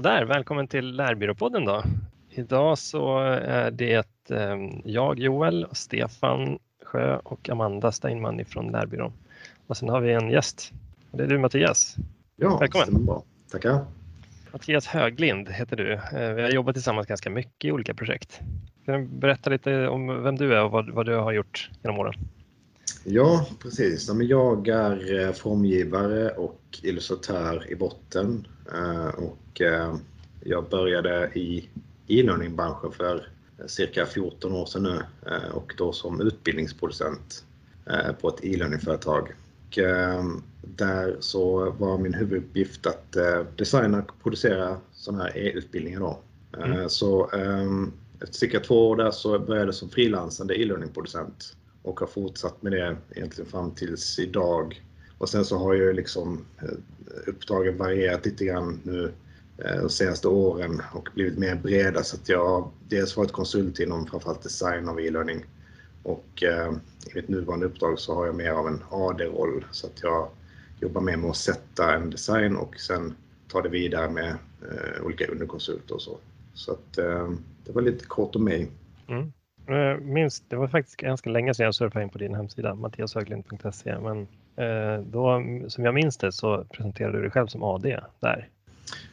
Sådär, välkommen till Lärbyråpodden då. Idag så är det ehm, jag, Joel, Stefan Sjö och Amanda Steinman från Lärbyrån. Och sen har vi en gäst. Det är du Mattias. Ja, Välkommen. bra. Tackar. Mattias Höglind heter du. Eh, Vi har jobbat tillsammans ganska mycket i olika projekt. Kan du berätta lite om vem du är och vad, vad du har gjort genom åren? Ja, precis. Ja, men Jag är eh, formgivare och illustratör i botten. Eh, Och eh, jag började i e-learning-branschen för cirka 14 år sedan nu och då som utbildningsproducent på ett e-learning-företag. Där så var min huvuduppgift att designa och producera sådana här e-utbildningar. Då. Mm. Så efter cirka två år där så började jag som frilansande e-learning-producent och har fortsatt med det egentligen fram tills idag. Och sen så har ju liksom eh, uppdragen varierat lite grann nu eh, de senaste åren och blivit mer breda så att jag har dels varit konsult inom framförallt design av e-learning och eh, i mitt nuvarande uppdrag så har jag mer av en AD-roll så att jag jobbar mer med att sätta en design och sen ta det vidare med eh, olika underkonsulter och så. Så att eh, det var lite kort om mig. Mm. Eh, Minns, det var faktiskt ganska länge sedan jag surfade in på din hemsida, mattiashöglind.se. Men eh, då, som jag minns det så presenterade du dig själv som AD där.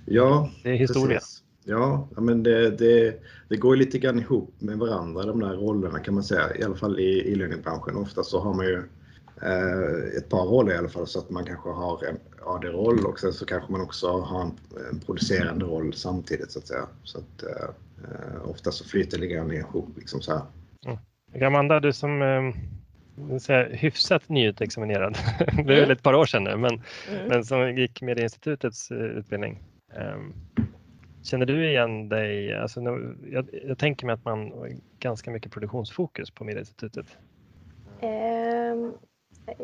Ja, Det är historia. Precis. Ja, men det, det, det går ju lite grann ihop med varandra de där rollerna kan man säga. I alla fall i e-learningbranschen. Ofta så har man ju eh, ett par roller i alla fall så att man kanske har en AD-roll och sen så kanske man också har en, en producerande roll samtidigt så att säga. Så att eh, eh, ofta så flyter grann ihop liksom så här. Amanda, du som eh, säga, hyfsat nyutexaminerad, det är väl ett par år sedan nu, men, Mm. men som gick med institutets eh, utbildning. Ehm, Känner du igen dig? Alltså, nu- jag, jag tänker mig att man har ganska mycket produktionsfokus på Medieinstitutet. Ehm,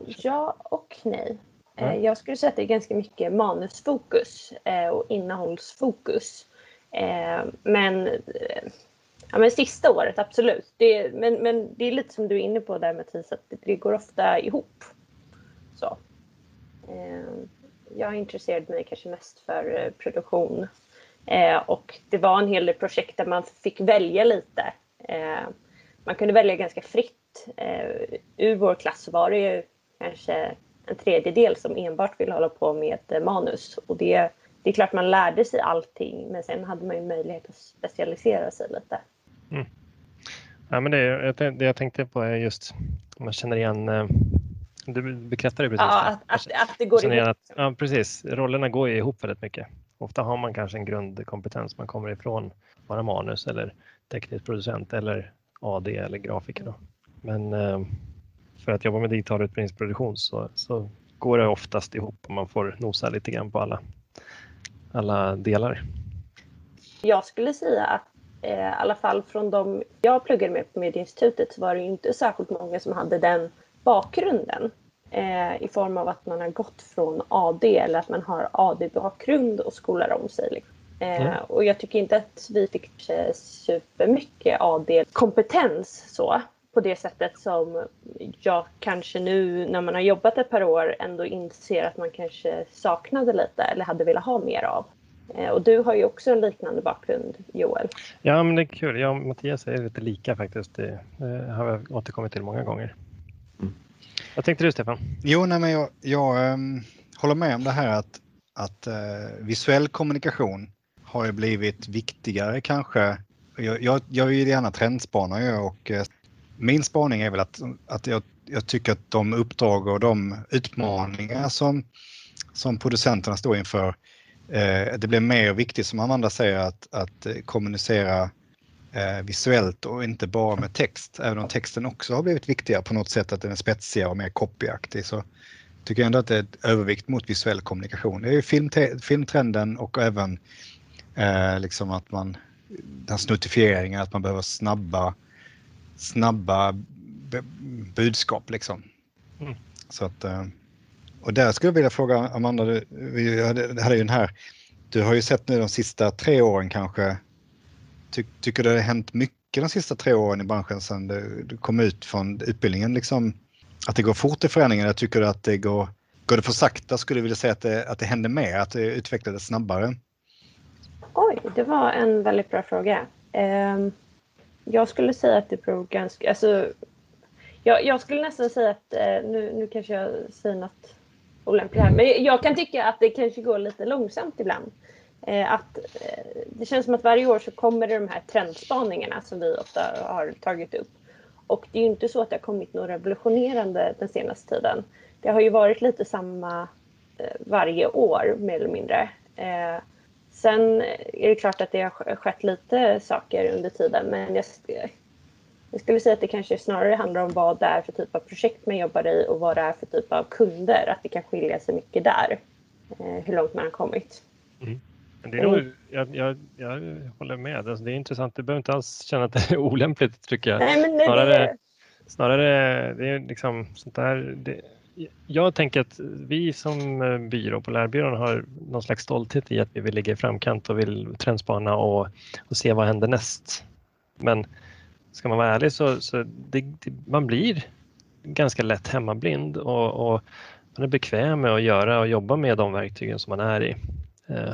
ja och nej. Ja. Eh, Jag skulle säga att det är ganska mycket manusfokus eh, och innehållsfokus. Eh, men, eh, ja, men sista året, absolut. Det, men, men det är lite som du är inne på där Mattias, att det, det går ofta ihop. Så. Eh, jag intresserade mig kanske mest för eh, produktion. Eh, och det var en hel del projekt där man fick välja lite. Eh, man kunde välja ganska fritt. Eh, ur vår klass var det ju kanske en tredjedel som enbart vill hålla på med eh, manus. Och det, det är klart man lärde sig allting men sen hade man ju möjlighet att specialisera sig lite. Ja, men det, det jag tänkte på är just om man känner igen, eh, du bekräftade precis Ja, att, att, att det går ihop. att, ja, precis. Rollerna går ju ihop väldigt mycket. Ofta har man kanske en grundkompetens. Man kommer ifrån bara manus eller teknisk producent eller AD eller grafiker. Då. Men eh, för att jobba med digital utbildningsproduktion så, så går det oftast ihop och man får nosa lite grann på alla, alla delar. Jag skulle säga att eh, i alla fall från de jag pluggade med på Medieinstitutet så var det inte särskilt många som hade den bakgrunden. Eh, I form av att man har gått från AD eller att man har AD-bakgrund och skolar om sig. liksom. Eh, Mm. Och jag tycker inte att vi fick supermycket AD-kompetens så på det sättet som jag kanske nu när man har jobbat ett par år ändå inser att man kanske saknade lite eller hade velat ha mer av. Eh, Och du har ju också en liknande bakgrund, Joel. Ja, men det är kul. Jag och Mattias är lite lika faktiskt. Det, har jag återkommit till många gånger. Mm. Vad tänkte du Stefan? Jo, nej, men jag, jag ehm, håller med om det här att, att eh, visuell kommunikation har ju blivit viktigare kanske. Jag, jag, jag vill gärna trendspana jag och eh, min spaning är väl att, att jag, jag tycker att de uppdrag och de utmaningar som, som producenterna står inför, eh, det blir mer viktigt som Amanda säger att, att eh, kommunicera eh, visuellt och inte bara med text. Även om texten också har blivit viktigare på något sätt, att den är spetsigare och mer copyaktig så tycker jag ändå att det är ett övervikt mot visuell kommunikation. Det är ju filmte- filmtrenden och även eh, liksom att man, den här snuttifieringen, att man behöver snabba, snabba budskap liksom. Mm. Så att, eh, och där skulle jag vilja fråga Amanda, du, vi hade, hade ju den här, du har ju sett nu de sista tre åren kanske, Ty, tycker du det har hänt mycket de sista tre åren i branschen sedan du, du kom ut från utbildningen? Liksom, att det går fort i förändringen? Jag tycker att det går, går det för sakta skulle du vilja säga att det, att det händer mer, att det utvecklades snabbare? Oj, det var en väldigt bra fråga. Um, jag skulle säga att det beror ganska... Alltså, jag, jag skulle nästan säga att... Eh, nu, nu kanske jag säger något olämpligt här. Men jag kan tycka att det kanske går lite långsamt ibland. Eh, att, eh, det känns som att varje år så kommer det de här trendspaningarna som vi ofta har tagit upp. Och det är ju inte så att det har kommit något revolutionerande den senaste tiden. Det har ju varit lite samma varje år mer eller mindre. Sen är det klart att det har skett lite saker under tiden men jag, jag skulle säga att det kanske snarare handlar om vad det är för typ av projekt man jobbar i och vad det är för typ av kunder. Att det kan skilja sig mycket där. Eh, hur långt man har kommit. Mm. Det är nog, jag, jag, jag håller med. Alltså det är intressant. Du behöver inte alls känna att det är olämpligt tycker jag. Nej, men snarare, det... snarare det är liksom sånt där. Det, jag tänker att vi som eh, byrå på Lärbyrån har någon slags stolthet i att vi vill ligga i framkant och vill trendspana och, och se vad händer näst. Men ska man vara ärlig så, så det, det, man blir ganska lätt hemmablind och, och, man är bekväm med att göra och jobba med de verktygen som man är i. Eh,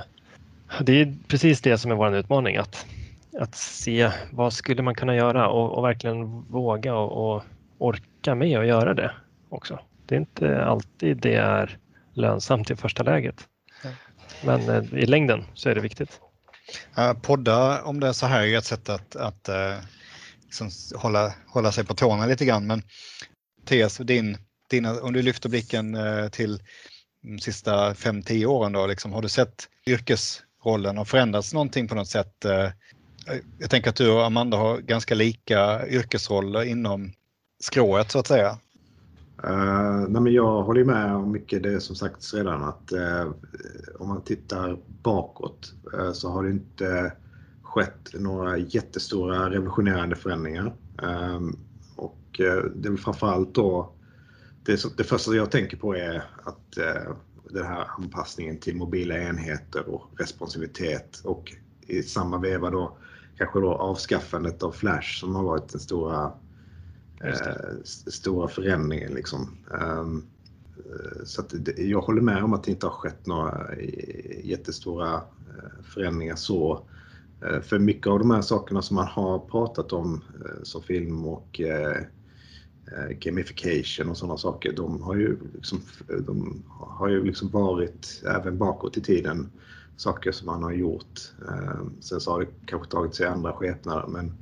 det är precis det som är vår utmaning, att, att se vad skulle man kunna göra och, och verkligen våga och, och orka med att göra det också. Det är inte alltid det är lönsamt i första läget. Men eh, i längden så är det viktigt. Podda om det är så här är ett sätt att, att uh, liksom hålla, hålla sig på tårna lite grann. Men Mattias, din, dina, om du lyfter blicken uh, till de sista 5-10 åren då, liksom, har du sett yrkesrollen har förändrats någonting på något sätt? Jag tänker att du och Amanda har ganska lika yrkesroller inom skrået så att säga. Uh, nej men jag håller med om mycket det som sagts redan att uh, om man tittar bakåt uh, så har det inte skett några jättestora revolutionerande förändringar. Um, och det är framförallt då det, det första jag tänker på är att den här anpassningen till mobila enheter och responsivitet och i samma veva då kanske då avskaffandet av Flash som har varit den stora Eh, stora förändringen. Liksom. Ehm, eh, så jag håller med om att det inte har skett några eh, jättestora förändringar så. För mycket av de här sakerna som man har pratat om som film och gamification och sådana saker, de har ju, liksom, de har ju liksom varit även bakåt i tiden saker som man har gjort. Ehm, sen så har det kanske tagit sig andra skepnader men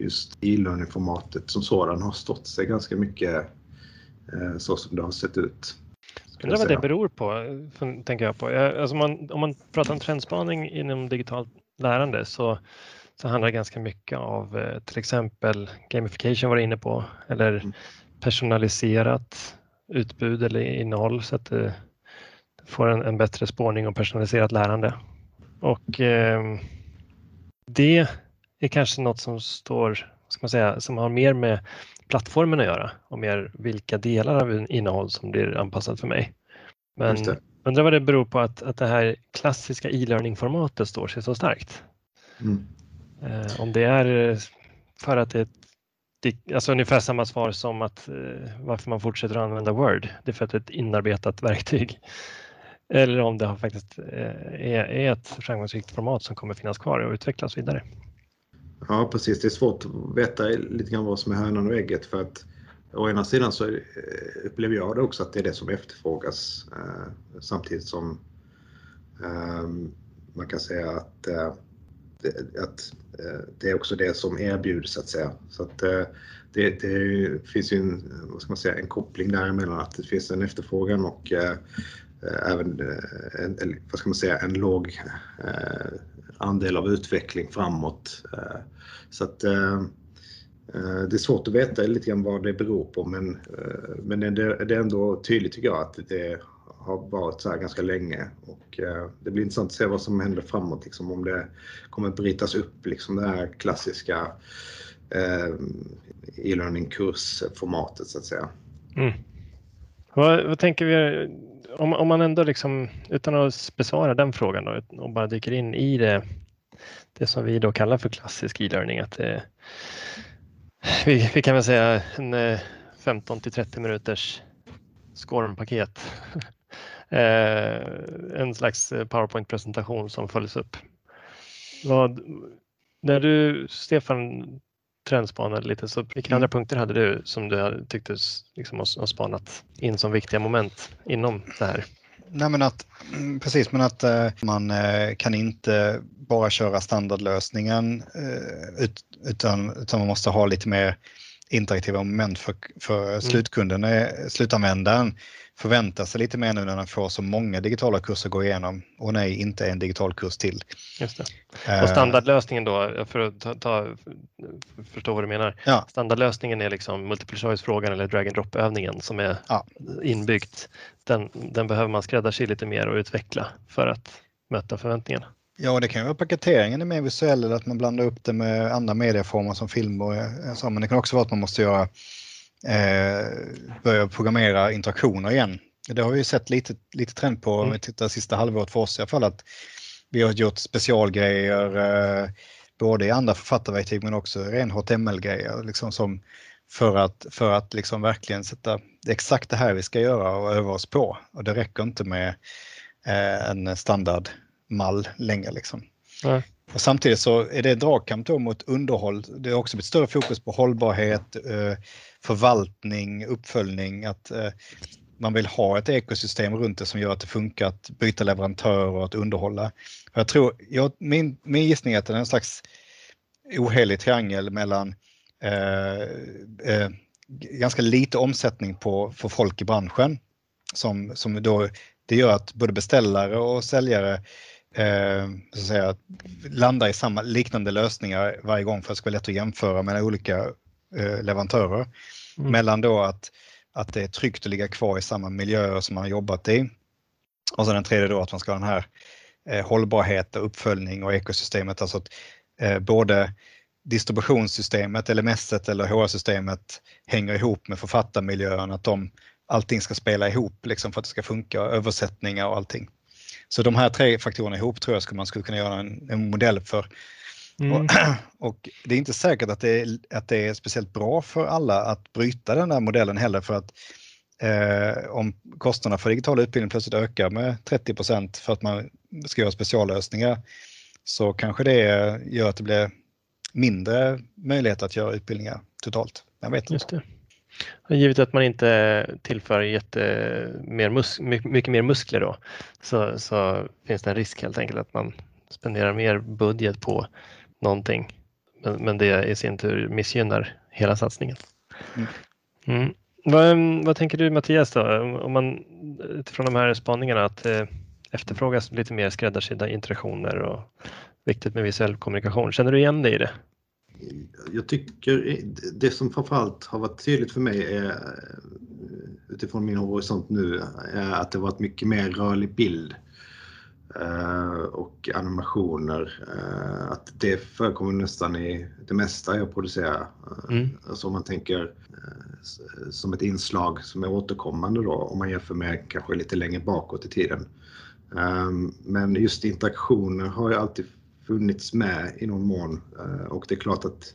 just e-learning-formatet som sådan har stått sig ganska mycket eh, så som det har sett ut. Undrar vad det beror på, tänker jag på. Alltså man, om man pratar om trendspaning inom digitalt lärande så, så handlar det ganska mycket av eh, till exempel gamification var du inne på eller mm. personaliserat utbud eller innehåll så att det får en, en bättre spårning och personaliserat lärande. Och eh, det är kanske något som står, ska man säga, som har mer med plattformen att göra och mer vilka delar av innehåll som blir anpassat för mig. Men undrar vad det beror på att, att det här klassiska e-learning-formatet står sig så starkt. Mm. Eh, om det är för att det är alltså ungefär samma svar som att eh, varför man fortsätter att använda Word. Det är för att det är ett inarbetat verktyg. Eller om det faktiskt eh, är, är ett framgångsrikt format som kommer finnas kvar och utvecklas vidare. Ja precis, det är svårt att veta lite grann vad som är hönan och ägget för att å ena sidan så eh, upplever jag det också att det är det som efterfrågas eh, samtidigt som eh, man kan säga att, eh, det, att eh, det är också det som erbjuds så att säga. Så att, eh, det, det, finns ju en, vad ska man säga, en koppling däremellan att det finns en efterfrågan och eh, Eh, även eh, en, vad ska man säga, en låg eh, andel av utveckling framåt. Så att det är svårt att veta lite grann vad det beror på men, men det, är ändå tydligt tycker jag att det har varit så här ganska länge och det blir intressant att se vad som händer framåt, liksom, om det kommer att brytas upp, liksom det här klassiska e-learning kursformatet så att säga. Mm. Vad, vad, tänker vi om, om man ändå liksom, utan att besvara den frågan då, och bara dyker in i det, det som vi då kallar för klassisk e-learning, att det, vi, vi kan väl säga en eh, 15 till 30 minuters skormpaket. Eh, en slags eh, PowerPoint-presentation som följs upp. vad, när du, Stefan, trendspanade lite, så vilka Mm. andra punkter hade du som du tyckte liksom har spanat in som viktiga moment inom det här? Nej, men att, mm, precis, men att eh, man eh, kan inte bara köra standardlösningen eh, ut, utan, utan man måste ha lite mer interaktiva moment för, för slutkunden, eh, slutanvändaren förväntar sig lite mer nu när den får så många digitala kurser att gå igenom och nej, inte en digital kurs till. Just det. Eh, Och standardlösningen då, för att ta, ta, förstå vad du menar. Ja. Standardlösningen är liksom multiple choice-frågan eller drag and drop-övningen som är Ja. inbyggt. Den, den behöver man skräddarsy lite mer och utveckla för att möta förväntningarna. Ja, det kan ju vara paketeringen är mer visuell eller att man blandar upp det med andra medieformer som film och så, men det kan också vara att man måste göra eh, börja programmera interaktioner igen. Det har vi sett lite, lite trend på om Mm. vi tittar sista halvåret för oss i alla fall att vi har gjort specialgrejer eh, både i andra författarverktyg men också ren HTML-grejer liksom som för att, för att liksom verkligen sätta det exakt det här vi ska göra och öva oss på. Och det räcker inte med eh, en standardmall längre. Liksom. Nej. Och samtidigt så är det dragkamp då mot underhåll. Det har också blivit större fokus på hållbarhet, eh, förvaltning, uppföljning. Att eh, man vill ha ett ekosystem runt det som gör att det funkar att byta leverantör och att underhålla. Jag tror, jag, min, min gissning är att det är en slags ohelig triangel mellan eh, eh, ganska lite omsättning på, för folk i branschen. Som, som då, det gör att både beställare och säljare eh, så att säga, landar i samma liknande lösningar varje gång för att det ska vara lätt att jämföra mellan olika eh, leverantörer. Mm. Mellan då att, att det är tryggt att ligga kvar i samma miljöer som man har jobbat i. Och sen den tredje då att man ska ha den här eh, hållbarhet och uppföljning och ekosystemet. Alltså att eh, både distributionssystemet, LMS eller HR-systemet hänger ihop med författarmiljön, att de, allting ska spela ihop liksom för att det ska funka, översättningar och allting. Så de här tre faktorerna ihop tror jag skulle man skulle kunna göra en, en modell för. Mm. Och, och det är inte säkert att det, är, att det är speciellt bra för alla att bryta den här modellen heller för att eh, om kostnaderna för digital utbildning plötsligt ökar med 30% för att man ska göra speciallösningar så kanske det gör att det blir mindre möjlighet att göra utbildningar totalt. Jag vet inte. Givet att man inte tillför jätte, mer mus, my- mycket mer muskler då så, så finns det en risk helt enkelt att man spenderar mer budget på någonting. Men, men det i sin tur missgynnar hela satsningen. Mm. Mm. Vad, vad tänker du Mattias då? Om man utifrån de här spaningarna att eh, efterfrågas lite mer skräddarsydda interaktioner och viktigt med visuell kommunikation. Känner du igen dig i det? Jag tycker det som framförallt har varit tydligt för mig är, utifrån min horisont nu är att det varit mycket mer rörlig bild eh, och animationer. eh, Att det förekommer nästan i det mesta jag producerar. Eh, Mm. Alltså om man tänker som ett inslag som är återkommande då om man jämför med kanske lite längre bakåt i tiden. Men just interaktioner har ju alltid funnits med i någon mån eh, och det är klart att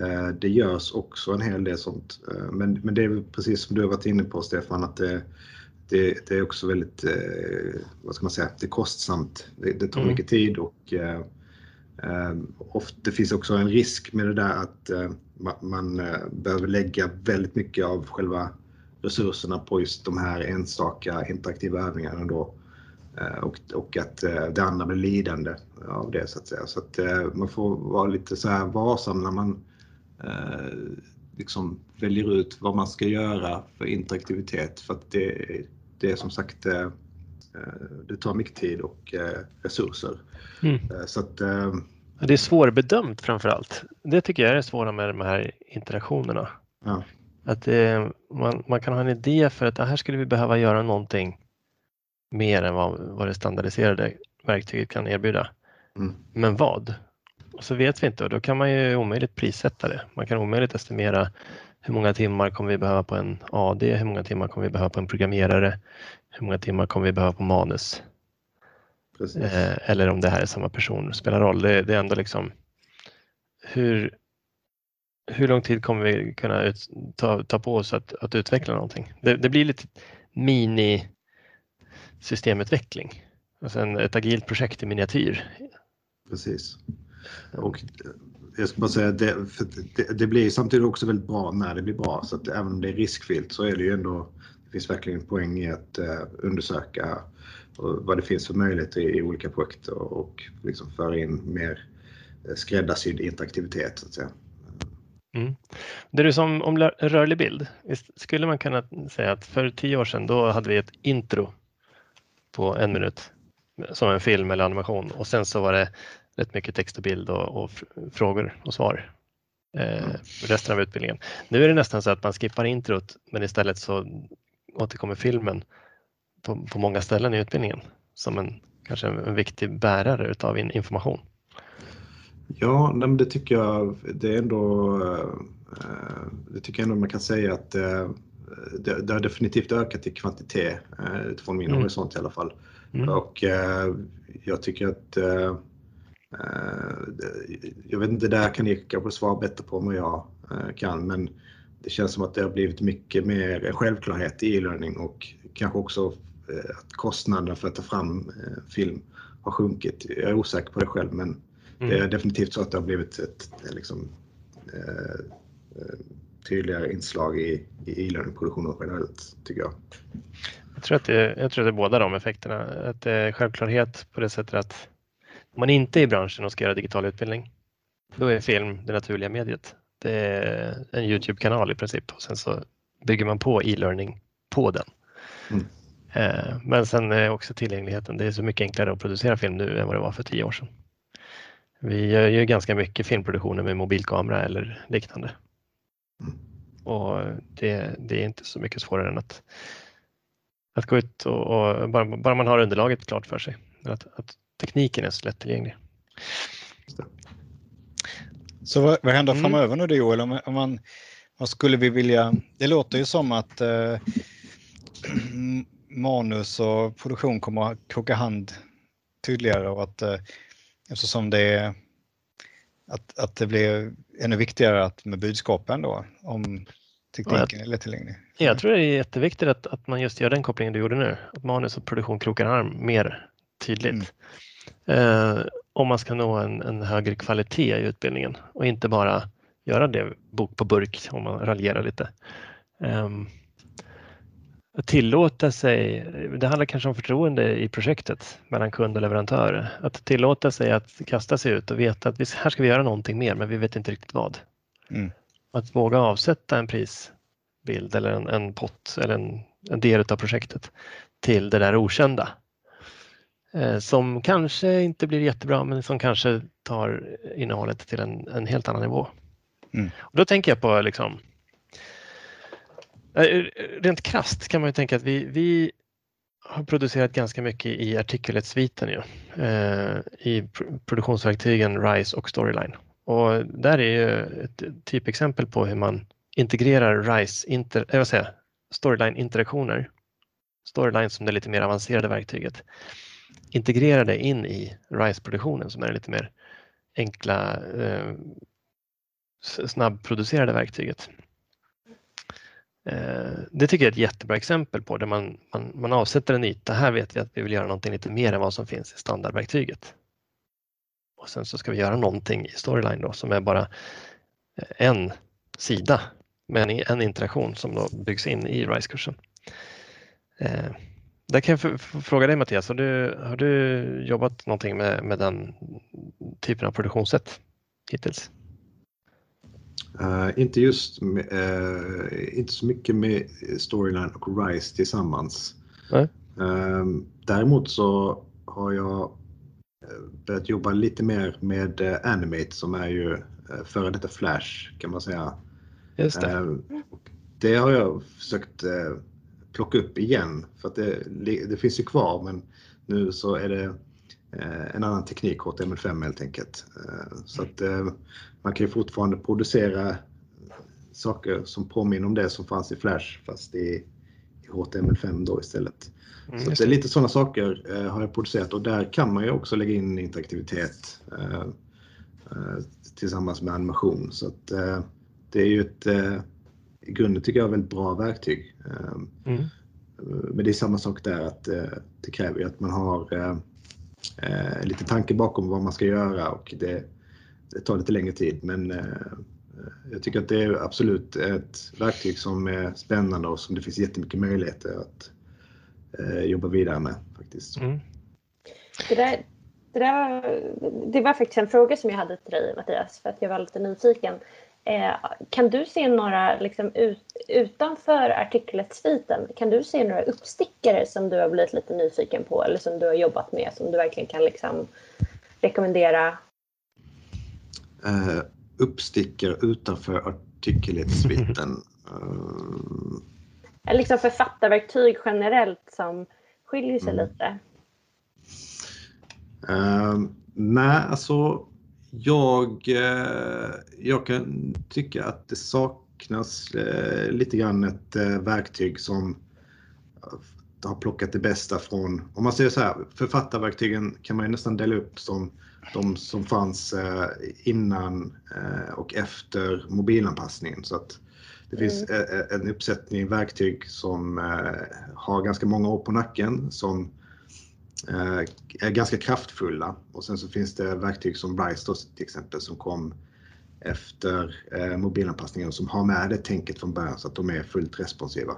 eh, det görs också en hel del sånt. Eh, Men, men det är precis som du har varit inne på Stefan att det, det, det är också väldigt, vad ska man säga, det är kostsamt. Det, det tar Mm. mycket tid och ofta, det finns också en risk med det där att ma- man eh, behöver lägga väldigt mycket av själva resurserna på just de här enstaka interaktiva övningarna då. Eh, Och, och att eh, det andra blir lidande av det så att säga. Så att eh, man får vara lite så här varsam när man liksom väljer ut vad man ska göra för interaktivitet. För att det, det är som sagt, det tar mycket tid och resurser. Mm. Så att Det är svårbedömt framför allt. Det tycker jag är det svåra med de här interaktionerna. Ja. Att man, man kan ha en idé för att ah, här skulle vi behöva göra någonting mer än vad, vad det standardiserade verktyget kan erbjuda. Mm. Men vad? Och så vet vi inte och då kan man ju omöjligt prissätta det. Man kan omöjligt estimera hur många timmar kommer vi behöva på en AD, hur många timmar kommer vi behöva på en programmerare, hur många timmar kommer vi behöva på manus. Eh, eller om det här är samma person, spelar roll. Det, det är ändå liksom hur, hur lång tid kommer vi kunna ut, ta, ta på oss att, att utveckla någonting? Det, det blir lite mini systemutveckling. Alltså en, ett agilt projekt i miniatyr Precis. Och jag ska bara säga det, det, det, blir samtidigt också väldigt bra när det blir bra. Så att även om det är riskfyllt så är det ju ändå, det finns verkligen poäng i att uh, undersöka vad det finns för möjligheter i, i olika projekt och, och liksom föra in mer skräddarsydd interaktivitet så att säga. Mm. Det är som om rörlig bild. Visst skulle man kunna säga att för tio år sedan då hade vi ett intro på en minut som en film eller animation och sen så var det rätt mycket text och bild och, och frågor och svar eh, mm. resten av utbildningen. Nu är det nästan så att man skippar introt men istället så återkommer filmen på, på många ställen i utbildningen som en kanske en, viktig bärare utav information. Ja, det tycker jag. Det är ändå. Eh, det tycker jag ändå man kan säga att eh, det, det har definitivt ökat i kvantitet eh, utifrån min mm. horisont i alla fall. Mm. Och jag tycker att jag vet inte, där kan ni kanske svara bättre på än jag kan, men det känns som att det har blivit mycket mer självklarhet i e-learning och kanske också att kostnaden för att ta fram film har sjunkit. Jag är osäker på det själv, men Mm. Det är definitivt så att det har blivit ett liksom, eh, eh tydligare inslag i, i e-learning-produktionen generellt, tycker jag. Jag tror, att det, jag tror att det är båda de effekterna. Att det är självklarhet på det sättet att om man inte är i branschen och ska göra digital utbildning, då är film det naturliga mediet. Det är en Youtube-kanal i princip och sen så bygger man på e-learning på den. Mm. Eh, men sen är också tillgängligheten. Det är så mycket enklare att producera film nu än vad det var för tio år sedan. Vi gör ju ganska mycket filmproduktioner med mobilkamera eller liknande. Mm. Och det, det, är inte så mycket svårare än att, att gå ut och, och bara, bara, man har underlaget klart för sig. Att, att tekniken är så lättillgänglig. Så vad, vad händer mm. framöver nu då Joel? Om, om man, vad skulle vi vilja? Det låter ju som att eh, manus och produktion kommer att kroka hand tydligare och att eh, Eftersom det är att, att det blir ännu viktigare att med budskapen då om tekniken är lättillgänglig. Jag tror det är jätteviktigt att, att man just gör den kopplingen du gjorde nu, att manus och produktion krokar arm mer tydligt. Mm. Eh, om man ska nå en, en, högre kvalitet i utbildningen och inte bara göra det bok på burk om man raljerar lite. Um, att tillåta sig, det handlar kanske om förtroende i projektet mellan kund och leverantör. Att tillåta sig att kasta sig ut och veta att här ska vi göra någonting mer men vi vet inte riktigt vad. Mm. Att våga avsätta en prisbild eller en, en pott eller en, en del av projektet till det där okända. Eh, som kanske inte blir jättebra men som kanske tar innehållet till en, en helt annan nivå. Mm. Och då tänker jag på liksom, Eh, eh, rent krast kan man ju tänka att vi, vi har producerat ganska mycket i artikelhetssviten, ju, eh, i produktionsverktygen RISE och Storyline. Och där är ju ett typexempel på hur man integrerar RISE, inter, eh, jag säga, Storyline-interaktioner, Storyline som det lite mer avancerade verktyget, integrerar det in i RISE-produktionen som är det lite mer enkla, eh, snabbproducerade verktyget. Eh, det tycker jag är ett jättebra exempel på där man, man, man avsätter en yta. Här vet vi att vi vill göra någonting lite mer än vad som finns i standardverktyget. Och sen så ska vi göra någonting i Storyline då som är bara eh, en sida med en interaktion som då byggs in i RISE-kursen. Eh, där kan jag fråga dig Mattias, har du, har du jobbat någonting med, med den typen av produktionssätt hittills? Uh, inte just med, uh, inte så mycket med Storyline och RISE tillsammans. Uh, däremot så har jag eh, börjat jobba lite mer med Animate som är ju före detta Flash kan man säga. Just det. det har jag försökt plocka upp igen för att det, det finns ju kvar men nu så är det en annan teknik, HTML5 helt enkelt. Eh, så att eh, man kan ju fortfarande producera saker som påminner om det som fanns i Flash fast i, HTML5 då istället. Mm, så det är lite sådana saker har jag producerat och där kan man ju också lägga in interaktivitet tillsammans med animation. Så att, det är ju ett, i grunden tycker jag, väldigt bra verktyg. Mm. Men det är samma sak där att det kräver ju att man har eh, lite tanke bakom vad man ska göra och det, det tar lite längre tid. Men eh, jag tycker att det är absolut ett verktyg som är spännande och som det finns jättemycket möjligheter att eh, jobba vidare med faktiskt. Mm. Det, där, det, där, det var faktiskt en fråga som jag hade till dig Mattias för att jag var lite nyfiken. Eh, kan du se några, liksom, ut, utanför artiklet-sviten, kan du se några uppstickare som du har blivit lite nyfiken på eller som du har jobbat med som du verkligen kan liksom, rekommendera? Uh, uppstickare utanför artiklet-sviten? uh... Liksom författarverktyg generellt som skiljer sig mm. lite? Uh, nej, alltså jag, eh, jag kan tycka att det saknas eh, lite grann ett eh, verktyg som har plockat det bästa från, om man säger så här, författarverktygen kan man ju nästan dela upp som de som fanns innan och efter mobilanpassningen. Så att det finns mm. en uppsättning verktyg som har ganska många år på nacken som är ganska kraftfulla. Och sen så finns det verktyg som Rise till exempel som kom efter eh, mobilanpassningen som har med det tänket från början så att de är fullt responsiva.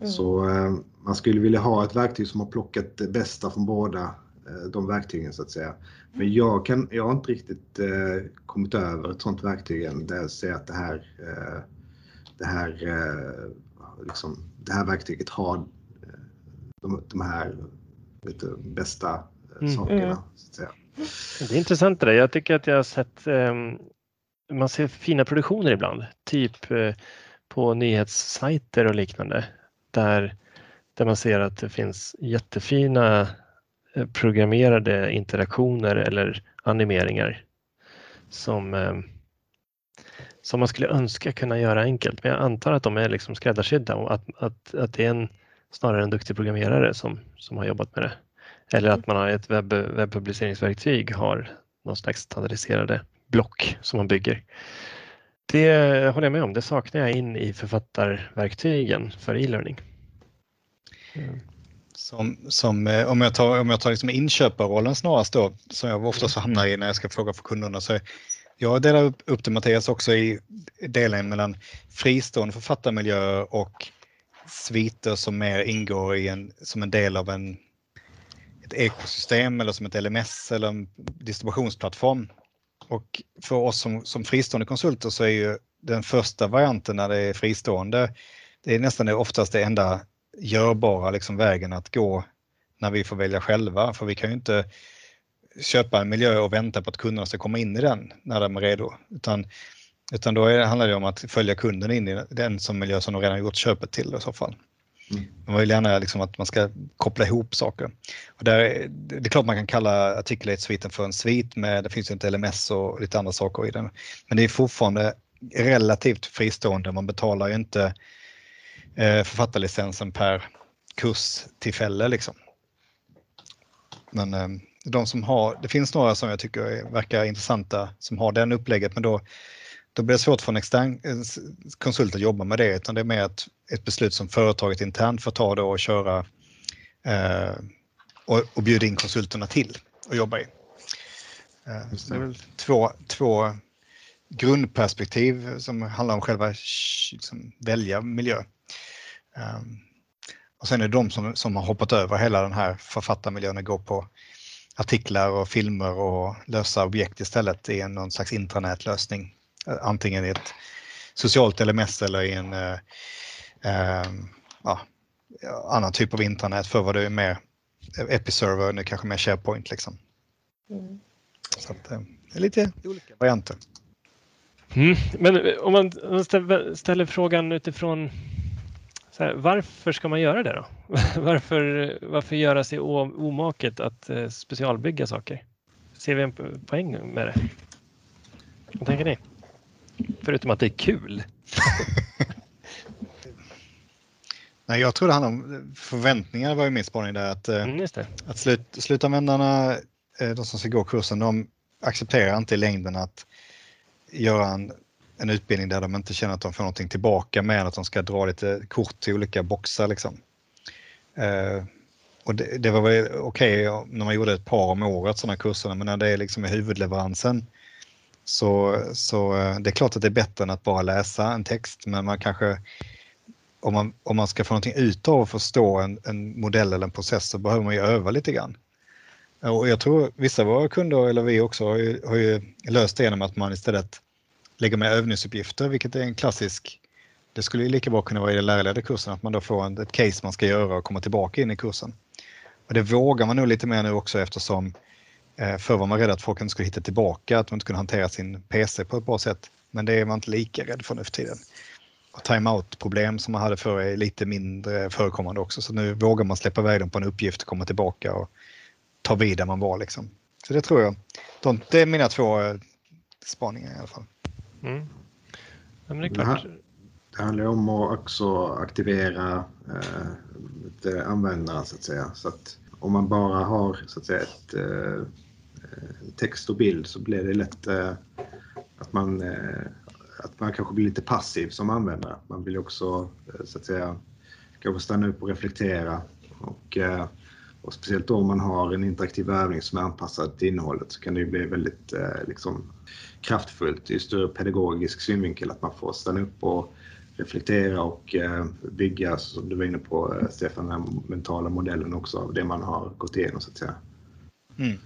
Mm. Så eh, man skulle vilja ha ett verktyg som har plockat det bästa från båda eh, de verktygen så att säga. Men jag, kan, jag har inte riktigt eh, kommit över ett sådant verktyg än där jag ser att det här, eh, det här, liksom, det här verktyget har de, de här lite bästa eh, mm. sakerna. Mm. Så att säga. Det är intressant det där. Jag tycker att jag har sett um, man ser fina produktioner ibland, typ uh, på nyhetssajter och liknande där, där man ser att det finns jättefina uh, programmerade interaktioner eller animeringar som, uh, som man skulle önska kunna göra enkelt. Men jag antar att de är liksom skräddarsydda och att, att, att det är en snarare en duktig programmerare som, som har jobbat med det. Eller att man har ett webb, webbpubliceringsverktyg har någon slags standardiserade block som man bygger. Det håller jag med om, det saknar jag in i författarverktygen för e-learning. Mm. Som, som, eh, om jag tar, om jag tar liksom inköparrollen snarast då, som jag oftast hamnar i när jag ska fråga för kunderna, så jag delar upp, upp det Mattias också i delen mellan fristående författarmiljöer och sviter som mer ingår i en, som en del av en, ett ekosystem eller som ett LMS eller en distributionsplattform. Och för oss som, som fristående konsulter så är ju den första varianten när det är fristående, det är nästan oftast det enda görbara liksom vägen att gå när vi får välja själva. För vi kan ju inte köpa en miljö och vänta på att kunderna ska komma in i den när de är redo. Utan utan då är, handlar det om att följa kunden in i den som miljö som de redan gjort köpet till i så fall. Mm. Man vill gärna liksom att man ska koppla ihop saker. Och där, det är klart man kan kalla Articulate-sviten för en svit, med, det finns ju inte LMS och lite andra saker i den. Men det är fortfarande relativt fristående, man betalar ju inte eh, författarlicensen per kurstillfälle. Liksom. Men eh, de som har, det finns några som jag tycker verkar intressanta som har den upplägget, men då då blir det svårt för en extern konsult att jobba med det utan det är mer ett, ett beslut som företaget internt får ta då och köra eh, och, och bjuda in konsulterna till och jobba i. Eh, det är väl två, två grundperspektiv som handlar om själva liksom, välja miljö. Um, och sen är det de som, som har hoppat över hela den här författarmiljön och går på artiklar och filmer och lösa objekt istället i någon slags intranätlösning antingen i ett socialt LMS eller i en eh, eh, ja, annan typ av intranät. För vad det är mer Episerver, nu kanske mer SharePoint. Liksom. Mm. Så att, eh, det är lite olika varianter. Mm. Men om man ställer frågan utifrån här, varför ska man göra det då? varför, varför göra sig omaket att specialbygga saker? Ser vi en poäng med det? Vad tänker ni? Förutom att det är kul. Nej, jag tror det handlar om förväntningar var ju min spaning där. Att, eh, mm, att slut, slutanvändarna, eh, de som ska gå kursen, de accepterar inte i längden att göra en, en utbildning där de inte känner att de får någonting tillbaka med att de ska dra lite kort till olika boxar. Liksom. Eh, och det, det var väl okej okay när man gjorde ett par om året sådana kurser, men när det är liksom i huvudleveransen så, så eh, det är klart att det är bättre än att bara läsa en text, men man kanske om man, om man ska få någonting ut av att förstå en, en modell eller en process så behöver man ju öva lite grann. Och jag tror vissa av våra kunder, eller vi också, har ju, har ju löst det genom att man istället lägger med övningsuppgifter, vilket är en klassisk det skulle ju lika bra kunna vara i den lärarledda kursen att man då får en, ett case man ska göra och komma tillbaka in i kursen. Och det vågar man nog lite mer nu också eftersom eh, förr var man rädd att folk inte skulle hitta tillbaka, att man inte kunde hantera sin PC på ett bra sätt. Men det är man inte lika rädd för nu för tiden. Och time-out-problem som man hade förr är lite mindre förekommande också. Så nu vågar man släppa iväg dem på en uppgift, komma tillbaka och ta vid där man var. Liksom. Så det tror jag. De, det är mina två eh, spaningar i alla fall. Mm. Det, är klart. det handlar om att också aktivera eh, användaren så att säga. Så att om man bara har så att säga ett eh, Eh, text och bild så blir det lätt eh, att man eh, att man kanske blir lite passiv som användare. Man vill också så att säga kanske stanna upp och reflektera och och speciellt då om man har en interaktiv övning som är anpassad till innehållet så kan det ju bli väldigt liksom, kraftfullt i större pedagogisk synvinkel att man får stanna upp och reflektera och bygga, som du var inne på Stefan, den mentala modellen också av det man har gått igenom så att säga. Mm.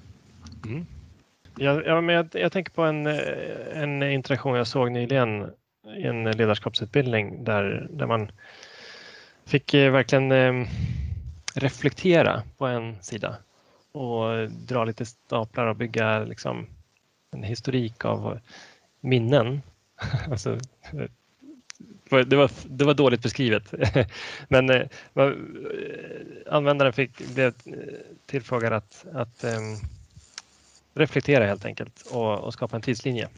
Mm. Ja, ja, men jag, jag, tänker på en, eh, en interaktion jag såg nyligen i en ledarskapsutbildning där, där man fick eh, verkligen eh, reflektera på en sida och dra lite staplar och bygga liksom en historik av minnen. alltså, det, var, det var dåligt beskrivet. Men eh, eh, användaren fick, blev tillfrågad att, att ehm, reflektera helt enkelt och, och skapa en tidslinje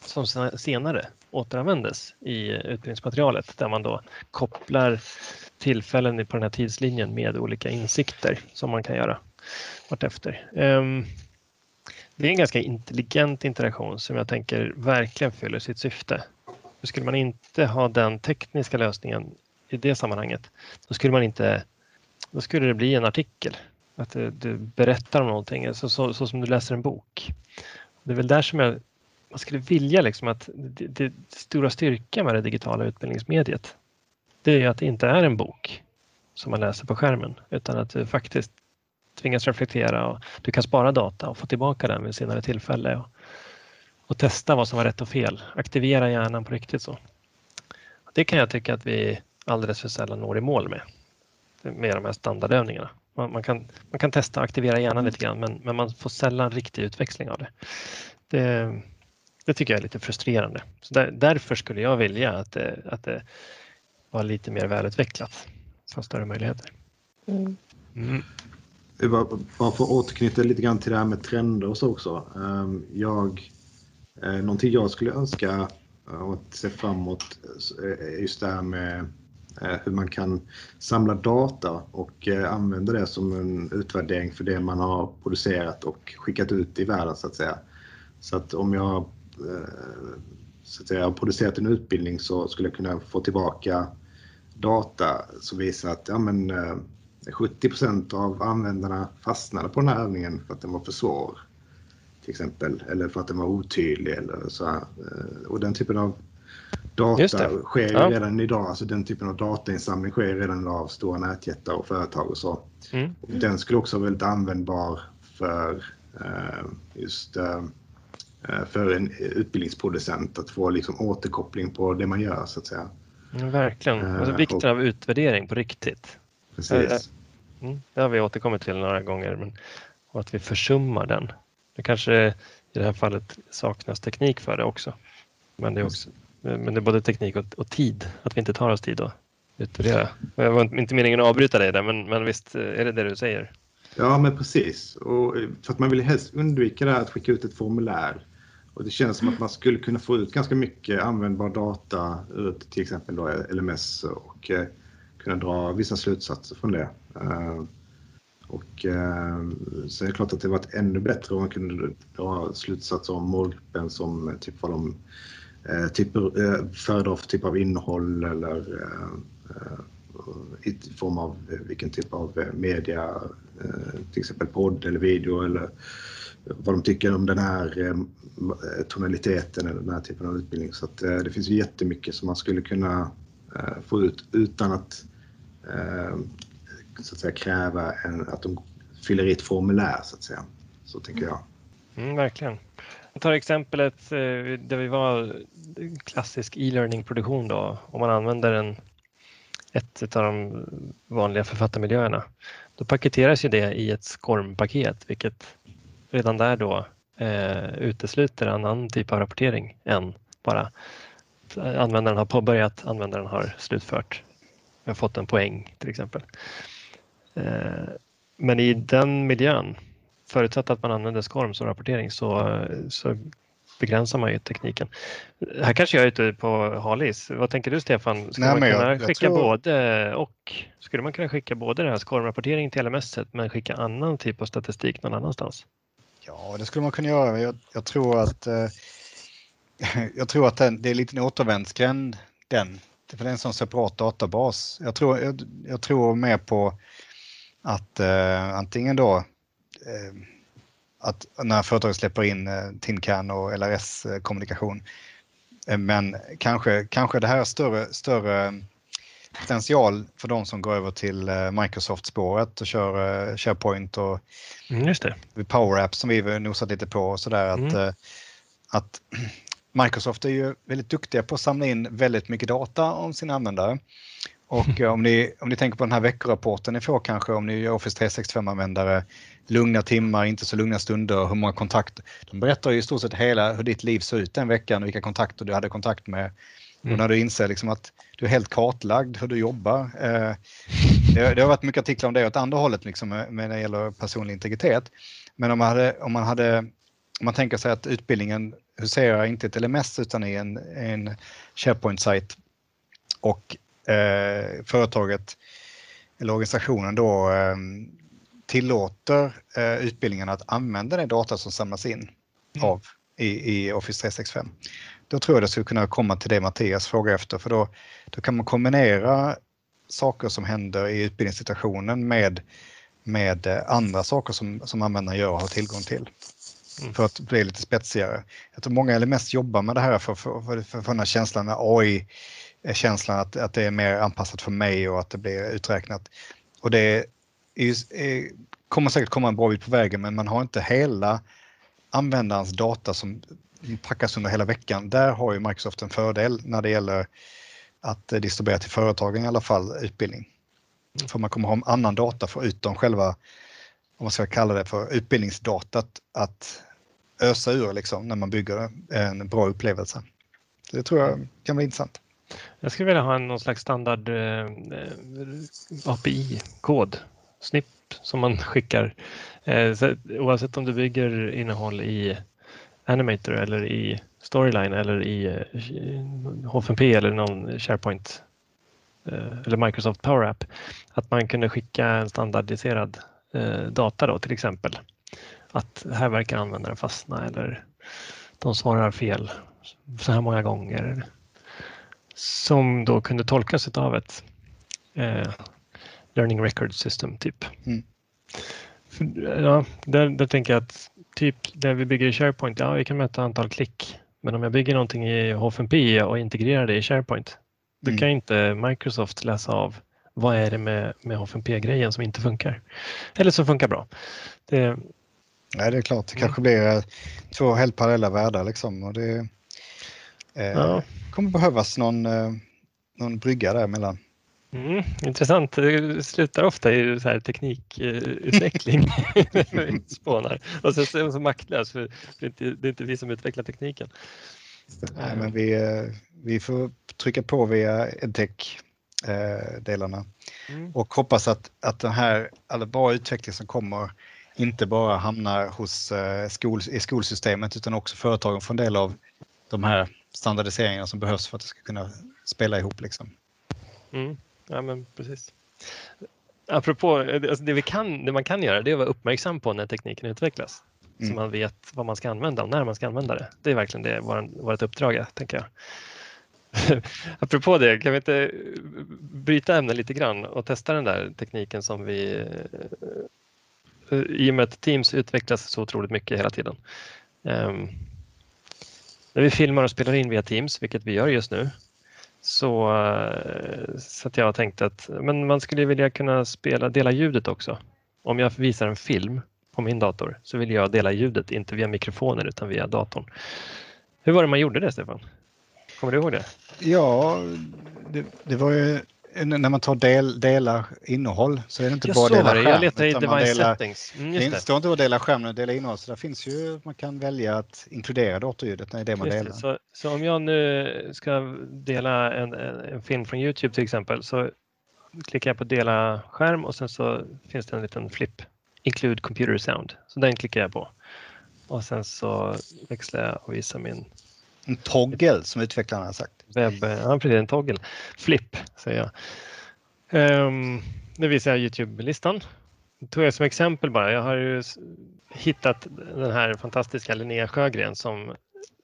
som senare återanvändes i utbildningsmaterialet där man då kopplar tillfällen på den här tidslinjen med olika insikter som man kan göra vartefter. Ehm, det är en ganska intelligent interaktion som jag tänker verkligen fyller sitt syfte. Skulle man inte ha den tekniska lösningen i det sammanhanget, då skulle man inte, då skulle det bli en artikel. Att du, du berättar om någonting, så, så, så, som du läser en bok. Det är väl där som jag man skulle vilja liksom att det, det stora styrkan med det digitala utbildningsmediet det är att det inte är en bok som man läser på skärmen utan att du faktiskt tvingas reflektera och du kan spara data och få tillbaka den vid senare tillfälle och, och testa vad som var rätt och fel. Aktivera hjärnan på riktigt så. Det kan jag tycka att vi alldeles för sällan når i mål med, med de här standardövningarna. Man, man kan, man kan testa aktivera hjärnan lite grann men, men man får sällan riktig utväxling av det. det. Det tycker jag är lite frustrerande. Så där, därför skulle jag vilja att det, att det var lite mer välutvecklat. Få större möjligheter. Mm. Mm. Bara, för att återknyta lite grann till det här med trender och så också. Ehm, jag, eh, någonting jag skulle önska och se framåt är just det här med eh, Eh, hur man kan samla data och eh, använda det som en utvärdering för det man har producerat och skickat ut i världen så att säga. Så att om jag eh, så att säga, har producerat en utbildning så skulle jag kunna få tillbaka data som visar att ja, men, 70 av användarna fastnade på den här övningen för att den var för svår. Till exempel, eller för att den var otydlig eller så här. Och den typen av data sker ju ja. redan idag. Alltså den typen av datainsamling sker redan idag av stora nätjättar och företag och så. Mm. Och den skulle också vara väldigt användbar för eh, just för en utbildningsproducent att få liksom återkoppling på det man gör så att säga. Mm, verkligen. Alltså, vikten och, av utvärdering på riktigt. Precis. Mm, det har vi återkommit till några gånger men, och att vi försummar den. Det kanske i det här fallet saknas teknik för det också. Men det är, också, men det är både teknik och, och tid, att vi inte tar oss tid att utvärdera. Det var inte meningen att avbryta dig där men, men visst är det det du säger? Ja men precis. Och för att man vill helst undvika det här att skicka ut ett formulär och det känns som att man skulle kunna få ut ganska mycket användbar data ur till exempel då LMS och eh, kunna dra vissa slutsatser från det. Eh, och eh, så är det klart att det varit ännu bättre om man kunde dra slutsatser om målgruppen som typ vad de Eh, eh, typer, föredrar för typ av innehåll eller eh, i form av vilken typ av media, till exempel podd eller video eller vad de tycker om den här tonaliteten eller den här typen av utbildning. Så att det finns jättemycket som man skulle kunna få ut utan att så att säga kräva en, att de fyller i ett formulär så att säga. Så tänker jag. Mm, verkligen. Jag tar exemplet eh, där vi var klassisk e-learning-produktion då. Om man använder en, ett av de vanliga författarmiljöerna. Då paketeras ju det i ett SCORM-paket vilket redan där då eh, utesluter annan typ av rapportering än bara användaren har påbörjat, användaren har slutfört. Jag har fått en poäng till exempel. Eh, men i den miljön, förutsatt att man använder SCORM som rapportering, så, så begränsar man ju tekniken. Här kanske jag är ute på halis. Vad tänker du Stefan? Skulle Nej, man kunna jag, skicka tror... både och? Skulle man kunna skicka både det här SCORM-rapportering till LMS men skicka annan typ av statistik någon annanstans? Ja, det skulle man kunna göra. Jag, jag tror att, eh, jag tror att den, det är lite en återvändsgränd den. För det är en sån separat databas. Jag tror, jag, jag tror mer på att eh, antingen då att när företaget släpper in eh, TINCAN och LRS-kommunikation. Eh, men kanske, kanske det här är större, större potential för de som går över till eh, Microsoft-spåret och kör eh, SharePoint och mm, Just det. Power Apps som vi nosat lite på och sådär. Att, mm. att Microsoft är ju väldigt duktiga på att samla in väldigt mycket data om sina användare. Och om ni, om ni tänker på den här veckorapporten ni får kanske om ni är Office 365-användare, lugna timmar, inte så lugna stunder, hur många kontakter. De berättar ju i stort sett hela hur ditt liv såg ut den veckan och vilka kontakter du hade kontakt med. Mm. Och när du inser liksom att du är helt kartlagd hur du jobbar. Eh, det, det, har varit mycket artiklar om det åt andra hållet liksom, med, när det gäller personlig integritet. Men om man, hade, om man, hade, om man tänker sig att utbildningen huserar inte i ett LMS utan i en, en SharePoint-sajt och eh, företaget eller organisationen då eh, tillåter eh, utbildningen att använda den data som samlas in mm. av i, i Office 365. Då tror jag det skulle kunna komma till det Mattias frågar efter för då, då kan man kombinera saker som händer i utbildningssituationen med, med eh, andra saker som, som användaren gör och har tillgång till. Mm. För att bli lite spetsigare. Jag tror många LMS jobbar med det här för, för, för, för, för den här känslan med AI känslan att, att det är mer anpassat för mig och att det blir uträknat. Och det är, är, kommer säkert komma en bra bit på vägen men man har inte hela användarens data som packas under hela veckan. Där har ju Microsoft en fördel när det gäller att distribuera till företagen i alla fall utbildning. För man kommer ha annan data förutom själva, om man ska kalla det för utbildningsdatat, att ösa ur liksom när man bygger en bra upplevelse. Det tror jag kan vara intressant. Jag skulle vilja ha någon slags standard eh, eh API-kod, snipp, som man skickar. Eh, så, oavsett om du bygger innehåll i Animator eller i Storyline eller i eh, HFMP eller någon SharePoint eh, eller Microsoft Power App. Att man kunde skicka en standardiserad eh, data då till exempel. Att här verkar användaren fastna eller de svarar fel så här många gånger som då kunde tolkas av ett eh, Learning Record System typ. Mm. ja, där, där tänker jag att typ där vi bygger i SharePoint, ja vi kan mäta antal klick. Men om jag bygger någonting i HFMP och integrerar det i SharePoint, då mm. kan inte Microsoft läsa av vad är det med, med HFMP-grejen som inte funkar? Eller som funkar bra. Det, Nej, det är klart, det kanske blir eh, två helt parallella världar liksom. Och det, eh, ja kommer behövas någon, eh, någon brygga däremellan. Mm, intressant. Det slutar ofta i så här teknikutveckling. spånar. Och så är man så maktlös för det är, inte, det är inte vi som utvecklar tekniken. Nej, men vi, eh, vi får trycka på via edtech-delarna eh, mm. och hoppas att, att den här alla bra utveckling som kommer inte bara hamnar hos skol, i skolsystemet utan också företagen får en del av de här standardiseringar som behövs för att det ska kunna spela ihop. Liksom. Mm. Ja, men precis. Apropå, alltså det, vi kan, det man kan göra det är att vara uppmärksam på när tekniken utvecklas. Mm. Så man vet vad man ska använda och när man ska använda det. Det är verkligen det vårt uppdrag är, tänker jag. Apropå det, kan vi inte bryta ämnen lite grann och testa den där tekniken som vi eh, i och med att Teams utvecklas så otroligt mycket hela tiden. När vi filmar och spelar in via Teams, vilket vi gör just nu, så, eh, så att jag tänkte att men man skulle vilja kunna spela, dela ljudet också. Om jag visar en film på min dator så vill jag dela ljudet, inte via mikrofonen utan via datorn. Hur var det man gjorde det, Stefan? Kommer du ihåg det? Ja, det, det var ju när man tar del, delar innehåll så är det inte Jag bara dela skärm. jag letade i device delar- settings. Mm, Det står inte att dela skärm och dela innehåll så där finns ju, man kan välja att inkludera datorljudet när det är det man delar. det. Så, så om jag nu ska dela en, en, en film från Youtube till exempel så klickar jag på dela skärm och sen så finns det en liten flipp, include computer sound. Så den klickar jag på. Och sen så växlar jag och visar min En toggle som utvecklarna har sagt. webb, ja precis en toggle, flip säger jag. Um, nu visar jag Youtube-listan. Tog jag som exempel bara. Jag har ju hittat den här fantastiska Linnea Sjögren som,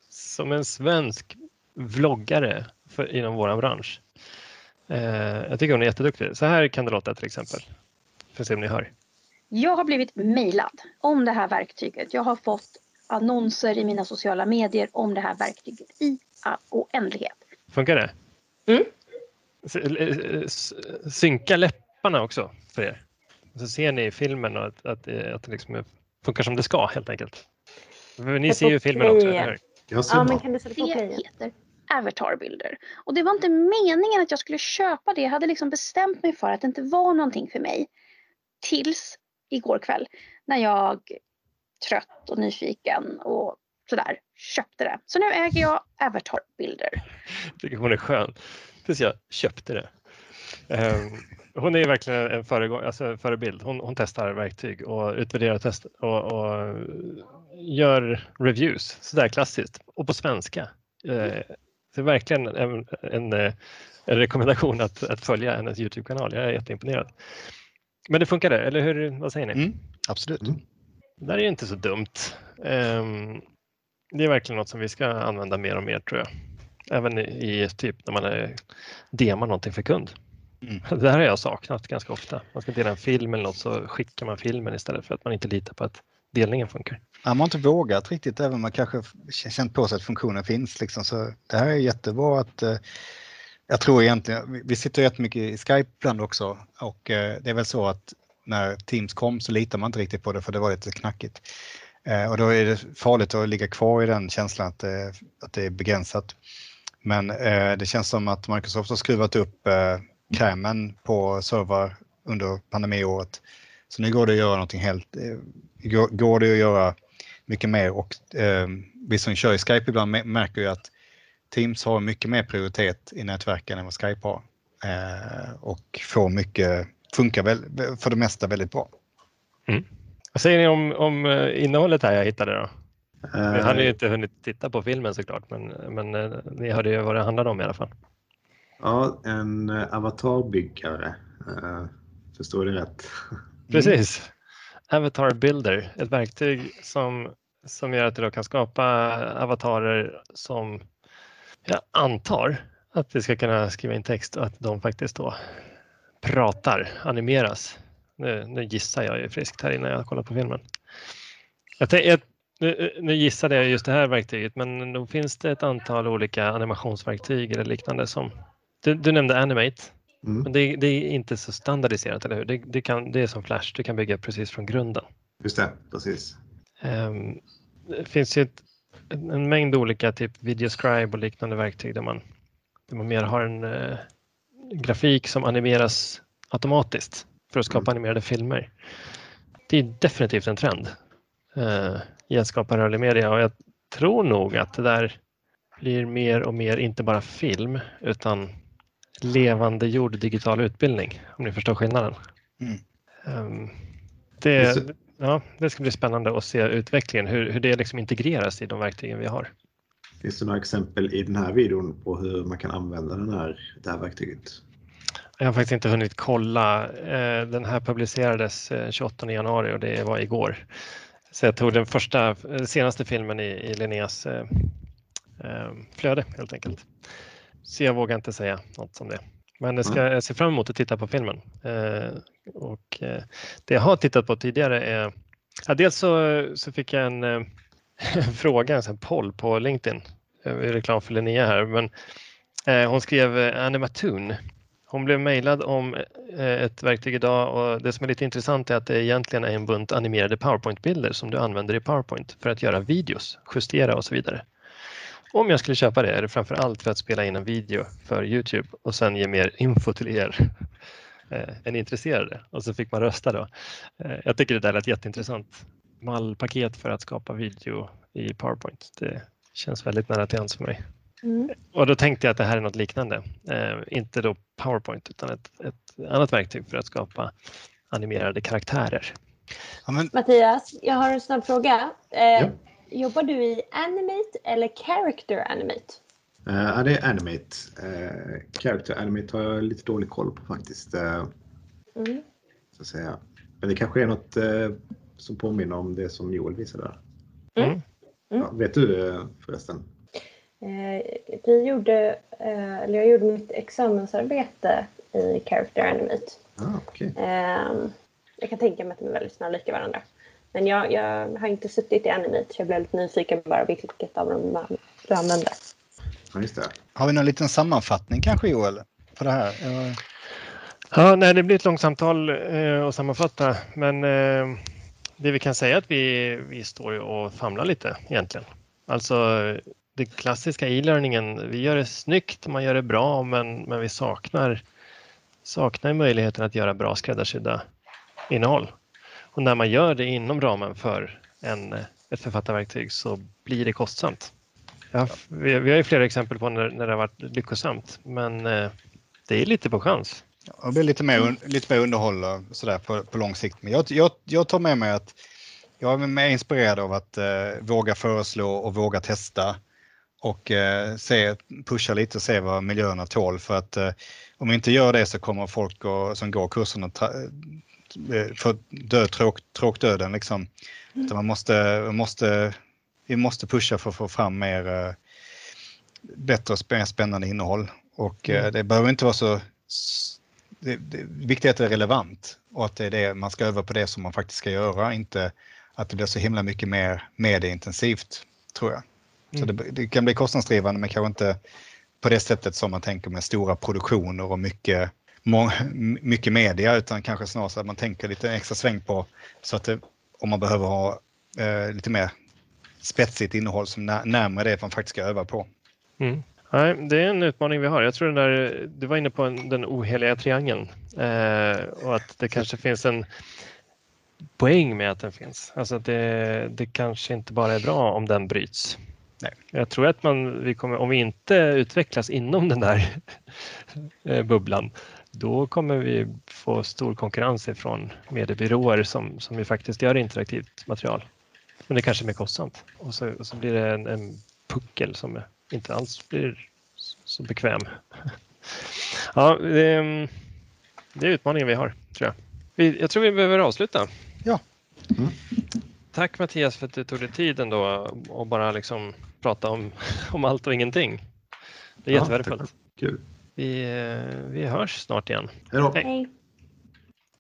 som en svensk vloggare för, inom vår bransch. Eh, jag tycker hon är jätteduktig. Så här kan det låta till exempel. Får se om ni hör. Jag har blivit mejlad om det här verktyget. Jag har fått annonser i mina sociala medier om det här verktyget i oändlighet. Funkar det? Mm. Eh, Synka läpparna också för er. Så ser ni i filmen och att, att, det- att det liksom funkar som det ska helt enkelt. Ni ser ju filmen också, play eller hur? Ja, men kan du sätta på Det playen? heter avatarbilder. Och det var inte meningen att jag skulle köpa det. Jag hade liksom bestämt mig för att det inte var någonting för mig. Tills igår kväll när jag trött och nyfiken och sådär köpte det. Så nu äger jag avatarbilder. Tycker hon är skön. Tills jag köpte det. Ehm, hon är verkligen en föregång, alltså förebild. Hon, hon testar verktyg och utvärderar test och, och gör reviews sådär klassiskt och på svenska. Eh, det är verkligen en, en, eh, en rekommendation att, att följa hennes Youtube-kanal. Jag är jätteimponerad. Men det funkade, eller hur? Vad säger ni? Mm, absolut. Mm. Det där är inte så dumt. Ehm, det är verkligen något som vi ska använda mer och mer tror jag. Även i, typ när man är, demar någonting för kund. Mm. Det här har jag saknat ganska ofta. Man ska dela en film eller något så skickar man filmen istället för att man inte litar på att delningen funkar. Man har inte vågat riktigt även om man kanske känt på sig att funktionen finns. Liksom. Så det här är jättebra att eh, jag tror egentligen, vi- vi sitter jättemycket i Skype ibland också och eh, det är väl så att när Teams kom så litar man inte riktigt på det för det var lite knackigt. Eh, och då är det farligt att ligga kvar i den känslan att, det- att det är begränsat. Men eh, det känns som att Microsoft har skruvat upp eh, krämen på servrar under pandemiåret. Så nu går det att göra någonting helt, eh, går, går det att göra mycket mer och eh, vi som kör i Skype ibland märker ju att Teams har mycket mer prioritet i nätverken än vad Skype har. Eh, och får mycket, funkar väl för det mesta väldigt bra. Vad säger ni om, om eh, innehållet här jag hittade då? Vi Eh, hade ju inte hunnit titta på filmen såklart men, men eh, ni hörde ju vad det handlade om i alla fall. Ja, en avatarbyggare. Förstår du rätt? Precis. Avatar Builder, ett verktyg som, som gör att du då kan skapa avatarer som jag antar att vi ska kunna skriva in text och att de faktiskt då pratar, animeras. Nu, nu gissar jag ju friskt här innan jag kollar på filmen. Jag jag, nu, nu gissade jag just det här verktyget men då finns det ett antal olika animationsverktyg eller liknande som du, du nämnde Animate. Mm. Men det, det är inte så standardiserat, eller hur? Det, det, kan, det är som Flash, du kan bygga precis från grunden. Just det, precis. Ehm, det finns ju ett, en en mängd olika typ Videoscribe och liknande verktyg där man, där man mer har en eh, grafik som animeras automatiskt för att skapa animerade filmer. Det är definitivt en trend eh, i att skapa rörlig media och jag tror nog att det där blir mer och mer inte bara film utan levande gjord digital utbildning om ni förstår skillnaden. Mm. Ehm, det. ja, det ska bli spännande att se utvecklingen, hur, hur det liksom integreras i de verktygen vi har. Finns det några exempel i den här videon på hur man kan använda den här, det här verktyget? Jag har faktiskt inte hunnit kolla. Eh, Den här publicerades eh, 28 januari och det var igår. Så jag tog den första, eh, senaste filmen i, i Linneas eh, eh, flöde helt enkelt. så jag vågar inte säga något som det. Men jag, ska, jag ser fram emot att titta på filmen. Eh, och eh, det jag har tittat på tidigare är, ja, dels så, så fick jag eh, en fråga, en poll på LinkedIn, jag är reklam för Linnea här, men eh, hon skrev eh, Animatoon. Hon blev mejlad om eh, ett verktyg idag och det som är lite intressant är att det egentligen är en bunt animerade PowerPoint-bilder som du använder i PowerPoint för att göra videos, justera och så vidare. Om jag skulle köpa det är det framför allt för att spela in en video för Youtube och sen ge mer info till er eh, än intresserade. Och så fick man rösta då. Eh, jag tycker det där lät jätteintressant. Mallpaket för att skapa video i PowerPoint. Det känns väldigt nära till hands för mig. Mm. Och då tänkte jag att det här är något liknande. Eh, inte då PowerPoint utan ett, ett annat verktyg för att skapa animerade karaktärer. Ja, men, Mattias, jag har en snabb fråga. Eh, Ja. Jobbar du i Animate eller Character Animate? Eh, Ja, det är Animate. Eh, Character Animate har jag lite dålig koll på faktiskt. eh, Mm. Så att säga. Men det kanske är något eh, som påminner om det som Joel visade där. Mm. Mm. Ja, vet du förresten? Eh, vi gjorde, eh, eller jag gjorde mitt examensarbete i Character Animate. Ah, okej. Eh, jag kan tänka mig att de är väldigt snarlika varandra. Men jag, jag har inte suttit i Animate så jag blev lite nyfiken bara vilket av dem man- du använder. Ja, just det. har vi någon liten sammanfattning kanske Joel? På det här? Ja, Ja, nej, det blir ett långt samtal eh, att sammanfatta, men eh, det vi kan säga är att vi, vi står och famlar lite egentligen. Alltså det klassiska e-learningen, vi gör det snyggt, man gör det bra, men, men vi saknar, saknar möjligheten att göra bra skräddarsydda innehåll. Och när man gör det inom ramen för en, ett författarverktyg så blir det kostsamt. Ja, vi, vi har ju flera exempel på när, när det har varit lyckosamt, men eh, det är lite på chans. Jag blir lite mer, lite mer underhåll sådär på, på lång sikt. Men jag, jag, jag tar med mig att jag är mer inspirerad av att eh, våga föreslå och våga testa och eh, se, pusha lite och se vad miljöerna tål. För att eh, om vi inte gör det så kommer folk och, som går kursen att tra- eh, få dö tråk, tråkdöden. Liksom. Utan man måste, man måste, vi måste pusha för att få fram mer eh, bättre och spä- spännande innehåll. Och eh, det behöver inte vara så det, det viktiga är att det är relevant och att det är det man ska öva på det som man faktiskt ska göra, inte att det blir så himla mycket mer medieintensivt, tror jag. Så Mm. det, det kan bli kostnadsdrivande men kanske inte på det sättet som man tänker med stora produktioner och mycket, må, mycket media utan kanske snarare så att man tänker lite extra sväng på så att det, om man behöver ha eh, lite mer spetsigt innehåll som när, närmare det man faktiskt ska öva på. Mm. Nej, det är en utmaning vi har. Jag tror den där, du var inne på en, den oheliga triangeln eh, och att det kanske finns en poäng med att den finns. Alltså att det, det kanske inte bara är bra om den bryts. Nej. Jag tror att man, vi kommer, om vi inte utvecklas inom den där eh, bubblan, då kommer vi få stor konkurrens ifrån mediebyråer som, som ju faktiskt gör interaktivt material. Men det kanske är mer kostsamt och så, och så blir det en, en puckel som inte alls blir så bekväm. Ja, det, är- det är utmaningen vi har, tror jag. Jag tror vi behöver avsluta. Ja. Mm. Tack Mattias för att du tog dig tid ändå och bara liksom prata om, om allt och ingenting. Det är Ja, jättevärdefullt. Vi, eh, vi hörs snart igen. Hej då. Hej!